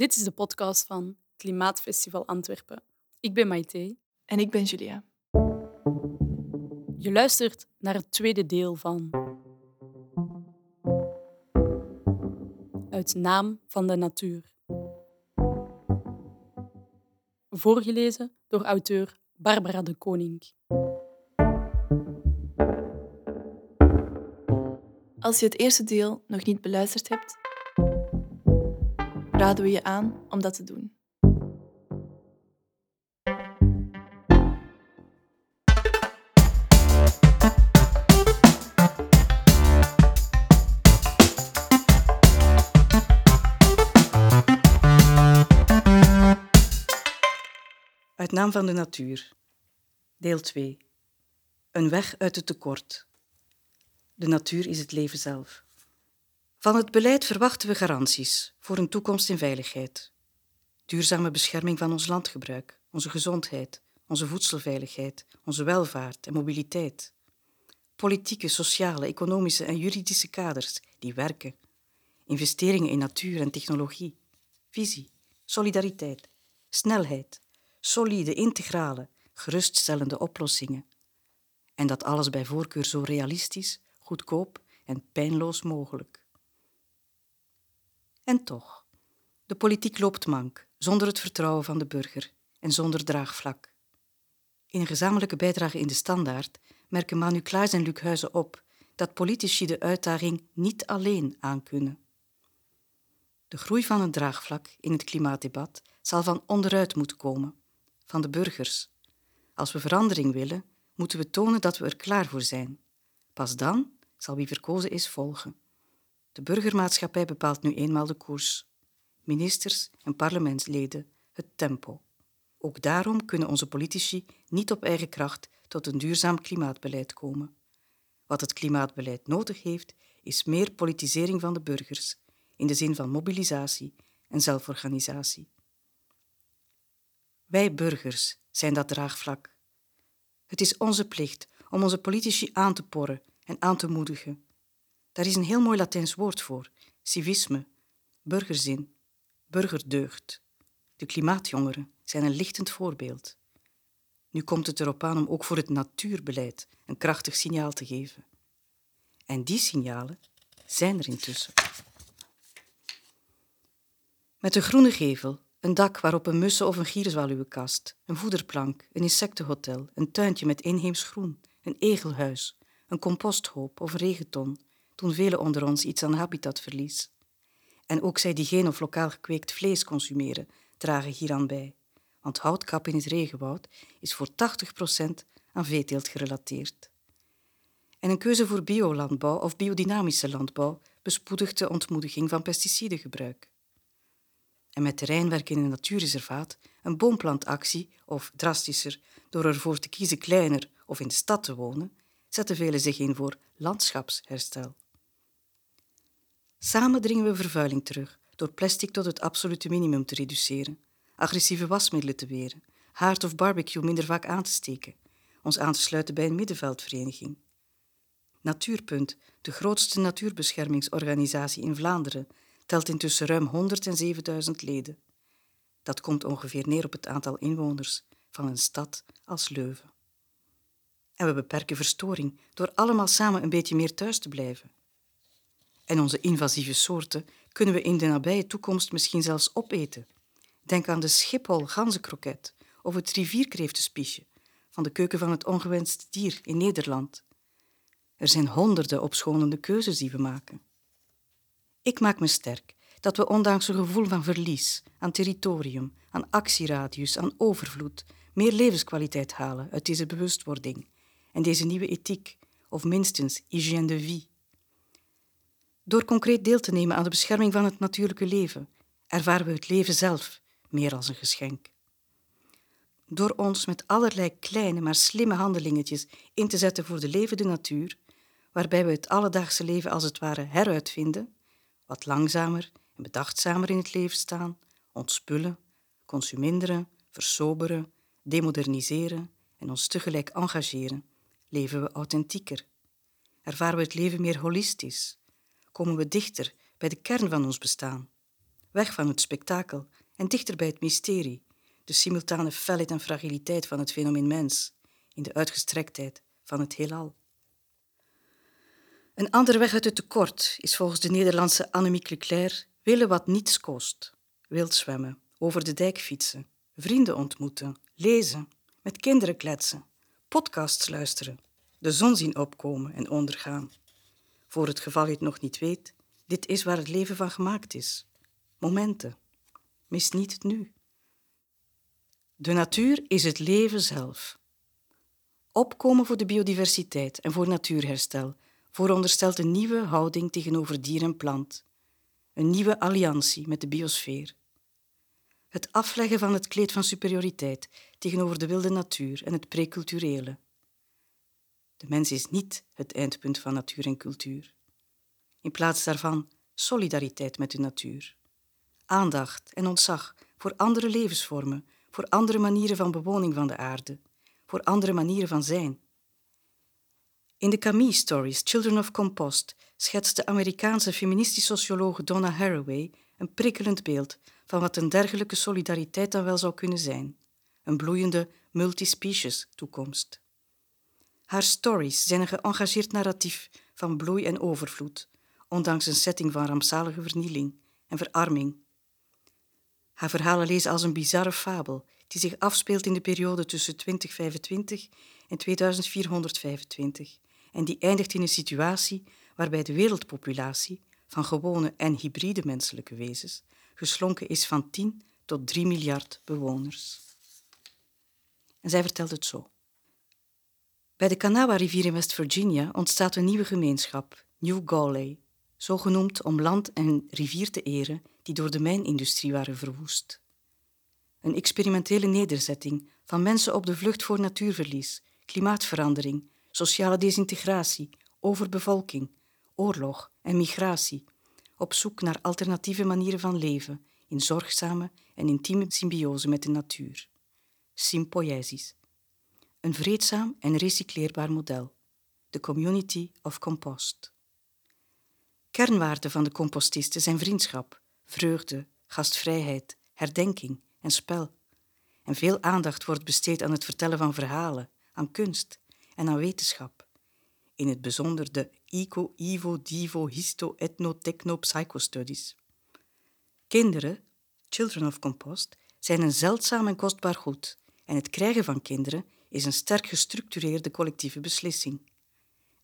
Dit is de podcast van Klimaatfestival Antwerpen. Ik ben Maite. En ik ben Julia. Je luistert naar het tweede deel van Uit naam van de natuur. Voorgelezen door auteur Barbara de Koning. Als je het eerste deel nog niet beluisterd hebt, raden we je aan om dat te doen. Uit naam van de natuur. Deel 2. Een weg uit het tekort. De natuur is het leven zelf. Van het beleid verwachten we garanties voor een toekomst in veiligheid. Duurzame bescherming van ons landgebruik, onze gezondheid, onze voedselveiligheid, onze welvaart en mobiliteit. Politieke, sociale, economische en juridische kaders die werken. Investeringen in natuur en technologie. Visie, solidariteit, snelheid, solide, integrale, geruststellende oplossingen. En dat alles bij voorkeur zo realistisch, goedkoop en pijnloos mogelijk. En toch, de politiek loopt mank, zonder het vertrouwen van de burger en zonder draagvlak. In een gezamenlijke bijdrage in de Standaard merken Manu Klaas en Luc Huizen op dat politici de uitdaging niet alleen aankunnen. De groei van het draagvlak in het klimaatdebat zal van onderuit moeten komen, van de burgers. Als we verandering willen, moeten we tonen dat we er klaar voor zijn. Pas dan zal wie verkozen is volgen. De burgermaatschappij bepaalt nu eenmaal de koers. Ministers en parlementsleden het tempo. Ook daarom kunnen onze politici niet op eigen kracht tot een duurzaam klimaatbeleid komen. Wat het klimaatbeleid nodig heeft, is meer politisering van de burgers, in de zin van mobilisatie en zelforganisatie. Wij burgers zijn dat draagvlak. Het is onze plicht om onze politici aan te porren en aan te moedigen daar is een heel mooi Latijns woord voor: civisme, burgerzin, burgerdeugd. De klimaatjongeren zijn een lichtend voorbeeld. Nu komt het erop aan om ook voor het natuurbeleid een krachtig signaal te geven. En die signalen zijn er intussen. Met een groene gevel, een dak waarop een mussen- of een gierzwaluwe kast, een voederplank, een insectenhotel, een tuintje met inheems groen, een egelhuis, een composthoop of een regenton, doen velen onder ons iets aan habitatverlies. En ook zij die geen of lokaal gekweekt vlees consumeren, dragen hieraan bij. Want houtkap in het regenwoud is voor 80% aan veeteelt gerelateerd. En een keuze voor biolandbouw of biodynamische landbouw bespoedigt de ontmoediging van pesticidengebruik. En met terreinwerk in een natuurreservaat, een boomplantactie of, drastischer, door ervoor te kiezen kleiner of in de stad te wonen, zetten velen zich in voor landschapsherstel. Samen dringen we vervuiling terug door plastic tot het absolute minimum te reduceren, agressieve wasmiddelen te weren, haard of barbecue minder vaak aan te steken, ons aan te sluiten bij een middenveldvereniging. Natuurpunt, de grootste natuurbeschermingsorganisatie in Vlaanderen, telt intussen ruim 107.000 leden. Dat komt ongeveer neer op het aantal inwoners van een stad als Leuven. En we beperken verstoring door allemaal samen een beetje meer thuis te blijven en onze invasieve soorten kunnen we in de nabije toekomst misschien zelfs opeten. Denk aan de Schiphol ganzenkroket of het rivierkreeftenspiesje van de keuken van het ongewenst dier in Nederland. Er zijn honderden opschonende keuzes die we maken. Ik maak me sterk dat we ondanks een gevoel van verlies aan territorium, aan actieradius, aan overvloed, meer levenskwaliteit halen uit deze bewustwording en deze nieuwe ethiek, of minstens hygiëne de vie. Door concreet deel te nemen aan de bescherming van het natuurlijke leven, ervaren we het leven zelf meer als een geschenk. Door ons met allerlei kleine maar slimme handelingetjes in te zetten voor de levende natuur, waarbij we het alledaagse leven als het ware heruitvinden, wat langzamer en bedachtzamer in het leven staan, ontspullen, consuminderen, versoberen, demoderniseren en ons tegelijk engageren, leven we authentieker. Ervaren we het leven meer holistisch, komen we dichter bij de kern van ons bestaan. weg van het spektakel en dichter bij het mysterie, de simultane felheid en fragiliteit van het fenomeen mens in de uitgestrektheid van het heelal. Een andere weg uit het tekort is volgens de Nederlandse Annemiek Leclerc willen wat niets kost. Wild zwemmen, over de dijk fietsen, vrienden ontmoeten, lezen, met kinderen kletsen, podcasts luisteren, de zon zien opkomen en ondergaan. Voor het geval je het nog niet weet, dit is waar het leven van gemaakt is. Momenten. Mis niet het nu. De natuur is het leven zelf. Opkomen voor de biodiversiteit en voor natuurherstel vooronderstelt een nieuwe houding tegenover dier en plant, een nieuwe alliantie met de biosfeer. Het afleggen van het kleed van superioriteit tegenover de wilde natuur en het preculturele. De mens is niet het eindpunt van natuur en cultuur. In plaats daarvan solidariteit met de natuur. Aandacht en ontzag voor andere levensvormen, voor andere manieren van bewoning van de aarde, voor andere manieren van zijn. In de Camille Stories Children of Compost schetst de Amerikaanse feministische sociologe Donna Haraway een prikkelend beeld van wat een dergelijke solidariteit dan wel zou kunnen zijn: een bloeiende multispecies toekomst. Haar stories zijn een geëngageerd narratief van bloei en overvloed, ondanks een setting van rampzalige vernieling en verarming. Haar verhalen lezen als een bizarre fabel die zich afspeelt in de periode tussen 2025 en 2425 en die eindigt in een situatie waarbij de wereldpopulatie van gewone en hybride menselijke wezens geslonken is van 10 tot 3 miljard bewoners. En zij vertelt het zo. Bij de Kanawha-rivier in West Virginia ontstaat een nieuwe gemeenschap, New Gauley, zo genoemd om land en rivier te eren die door de mijnindustrie waren verwoest. Een experimentele nederzetting van mensen op de vlucht voor natuurverlies, klimaatverandering, sociale desintegratie, overbevolking, oorlog en migratie, op zoek naar alternatieve manieren van leven in zorgzame en intieme symbiose met de natuur. Sympoiesis. Een vreedzaam en recycleerbaar model. De Community of Compost. Kernwaarden van de compostisten zijn vriendschap, vreugde, gastvrijheid, herdenking en spel. En veel aandacht wordt besteed aan het vertellen van verhalen, aan kunst en aan wetenschap. In het bijzonder de Ico, Ivo, Divo, Histo, Ethno, Techno, Psychostudies. Kinderen, Children of Compost, zijn een zeldzaam en kostbaar goed en het krijgen van kinderen is een sterk gestructureerde collectieve beslissing.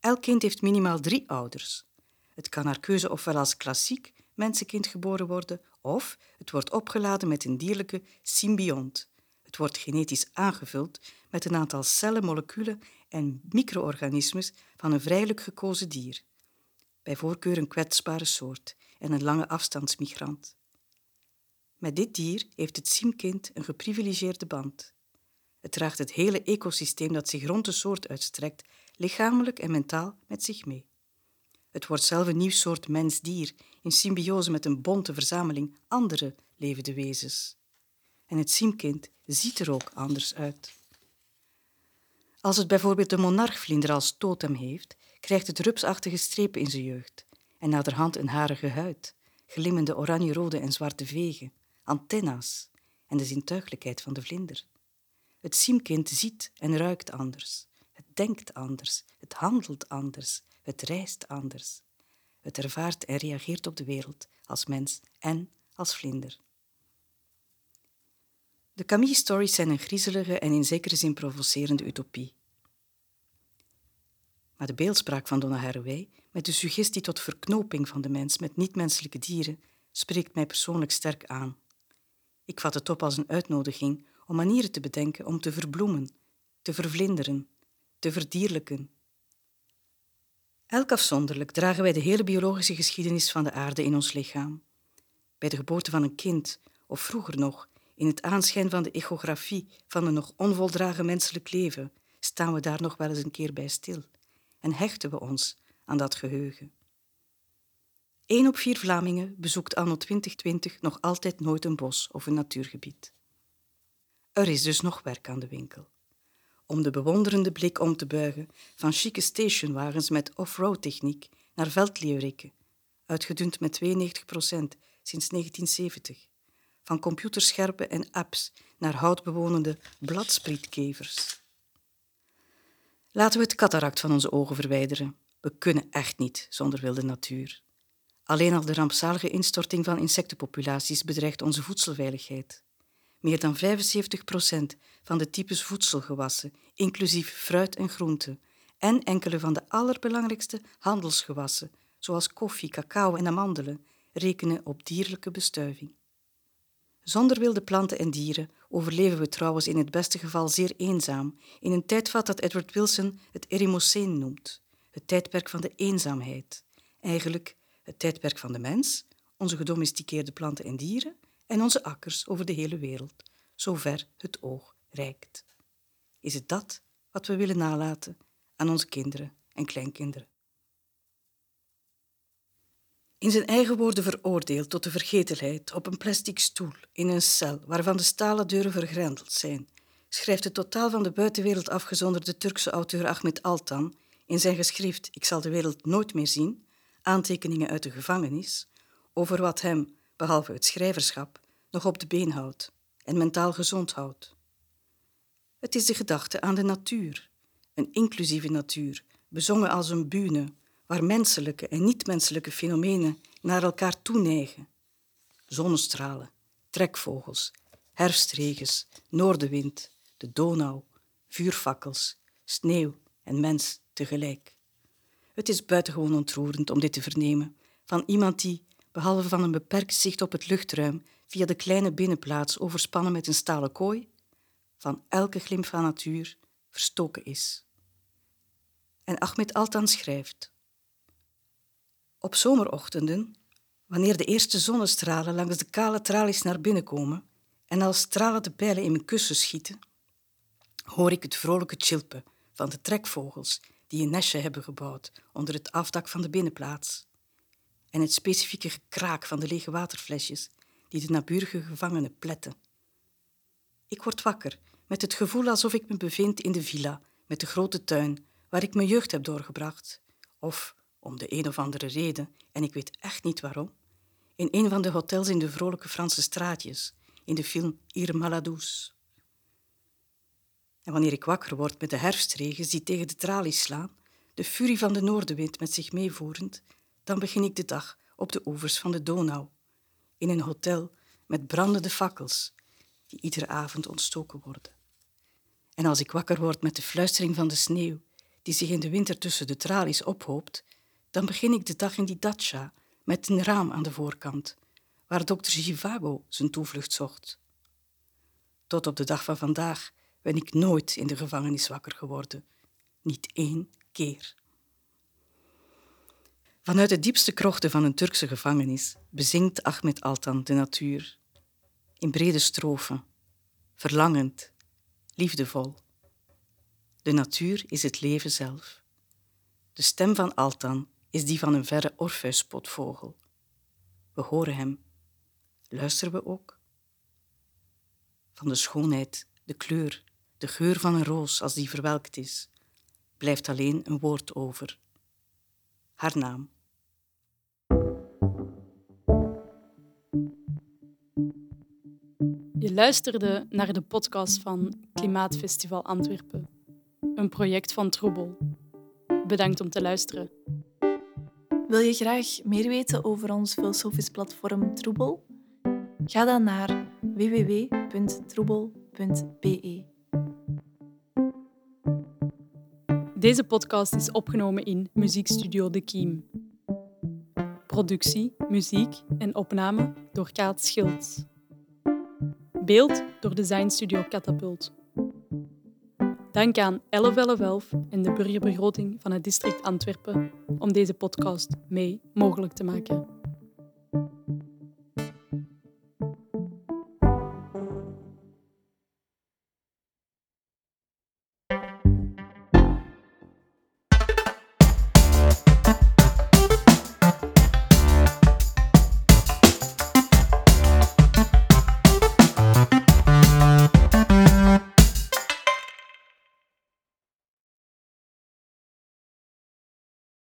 Elk kind heeft minimaal drie ouders. Het kan naar keuze ofwel als klassiek mensenkind geboren worden, of het wordt opgeladen met een dierlijke symbiont. Het wordt genetisch aangevuld met een aantal cellen, moleculen en micro-organismes van een vrijelijk gekozen dier. Bij voorkeur een kwetsbare soort en een lange afstandsmigrant. Met dit dier heeft het siemkind een geprivilegeerde band. Het draagt het hele ecosysteem dat zich rond de soort uitstrekt, lichamelijk en mentaal met zich mee. Het wordt zelf een nieuw soort mens-dier in symbiose met een bonte verzameling andere levende wezens. En het siemkind ziet er ook anders uit. Als het bijvoorbeeld de monarchvlinder als totem heeft, krijgt het rupsachtige strepen in zijn jeugd en naderhand een harige huid, glimmende oranje-rode en zwarte vegen, antenna's en de zintuigelijkheid van de vlinder. Het siemkind ziet en ruikt anders, het denkt anders, het handelt anders, het reist anders. Het ervaart en reageert op de wereld als mens en als vlinder. De Camille-stories zijn een griezelige en in zekere zin provocerende utopie. Maar de beeldspraak van Donna Haraway, met de suggestie tot verknoping van de mens met niet-menselijke dieren, spreekt mij persoonlijk sterk aan. Ik vat het op als een uitnodiging om manieren te bedenken om te verbloemen, te vervlinderen, te verdierlijken. Elk afzonderlijk dragen wij de hele biologische geschiedenis van de aarde in ons lichaam. Bij de geboorte van een kind, of vroeger nog, in het aanschijn van de echografie van een nog onvoldragen menselijk leven, staan we daar nog wel eens een keer bij stil en hechten we ons aan dat geheugen. Eén op vier Vlamingen bezoekt anno 2020 nog altijd nooit een bos of een natuurgebied. Er is dus nog werk aan de winkel. Om de bewonderende blik om te buigen van chique stationwagens met off-road techniek naar veldleeuwrikken, uitgedund met 92% sinds 1970. Van computerscherpen en apps naar houtbewonende bladsprietkevers. Laten we het cataract van onze ogen verwijderen. We kunnen echt niet zonder wilde natuur. Alleen al de rampzalige instorting van insectenpopulaties bedreigt onze voedselveiligheid. Meer dan 75 procent van de types voedselgewassen, inclusief fruit en groenten, en enkele van de allerbelangrijkste handelsgewassen, zoals koffie, cacao en amandelen, rekenen op dierlijke bestuiving. Zonder wilde planten en dieren overleven we trouwens in het beste geval zeer eenzaam, in een tijdvat dat Edward Wilson het Erimoceen noemt, het tijdperk van de eenzaamheid. Eigenlijk het tijdperk van de mens, onze gedomesticeerde planten en dieren en onze akkers over de hele wereld, zover het oog reikt. Is het dat wat we willen nalaten aan onze kinderen en kleinkinderen? In zijn eigen woorden veroordeeld tot de vergetelheid op een plastic stoel in een cel waarvan de stalen deuren vergrendeld zijn, schrijft de totaal van de buitenwereld afgezonderde Turkse auteur Ahmet Altan in zijn geschrift Ik zal de wereld nooit meer zien, aantekeningen uit de gevangenis, over wat hem, behalve het schrijverschap, nog op de been houdt en mentaal gezond houdt. Het is de gedachte aan de natuur, een inclusieve natuur, bezongen als een bühne, waar menselijke en niet-menselijke fenomenen naar elkaar toeneigen. Zonnestralen, trekvogels, herfstregens, noordenwind, de Donau, vuurfakkels, sneeuw en mens tegelijk. Het is buitengewoon ontroerend om dit te vernemen van iemand die, behalve van een beperkt zicht op het luchtruim via de kleine binnenplaats overspannen met een stalen kooi, van elke glimp van natuur verstoken is. En Ahmed Altan schrijft: Op zomerochtenden, wanneer de eerste zonnestralen langs de kale tralies naar binnen komen en als stralen de pijlen in mijn kussen schieten, hoor ik het vrolijke chilpen van de trekvogels die een nestje hebben gebouwd onder het afdak van de binnenplaats. En het specifieke gekraak van de lege waterflesjes die de naburige gevangenen pletten. Ik word wakker met het gevoel alsof ik me bevind in de villa met de grote tuin waar ik mijn jeugd heb doorgebracht. Of, om de een of andere reden, en ik weet echt niet waarom, in een van de hotels in de vrolijke Franse straatjes, in de film Ir Maladouce. En wanneer ik wakker word met de herfstregens die tegen de tralies slaan, de furie van de noordenwind met zich meevoerend, dan begin ik de dag op de oevers van de Donau, in een hotel met brandende fakkels die iedere avond ontstoken worden. En als ik wakker word met de fluistering van de sneeuw die zich in de winter tussen de tralies ophoopt, dan begin ik de dag in die dacha met een raam aan de voorkant, waar dokter Givago zijn toevlucht zocht. Tot op de dag van vandaag ben ik nooit in de gevangenis wakker geworden. Niet één keer. Vanuit de diepste krochten van een Turkse gevangenis bezingt Ahmed Altan de natuur. In brede strofen, verlangend, liefdevol. De natuur is het leven zelf. De stem van Altan is die van een verre orpheuspotvogel. We horen hem. Luisteren we ook? Van de schoonheid, de kleur, de geur van een roos als die verwelkt is, blijft alleen een woord over. Haar naam. Je luisterde naar de podcast van Klimaatfestival Antwerpen, een project van Troebel. Bedankt om te luisteren. Wil je graag meer weten over ons filosofisch platform Troebel? Ga dan naar www.troebel.be. Deze podcast is opgenomen in Muziekstudio De Kiem. Productie, muziek en opname door Kaat Schilds. Beeld door Design Studio Catapult. Dank aan 1111 en de burgerbegroting van het district Antwerpen om deze podcast mee mogelijk te maken.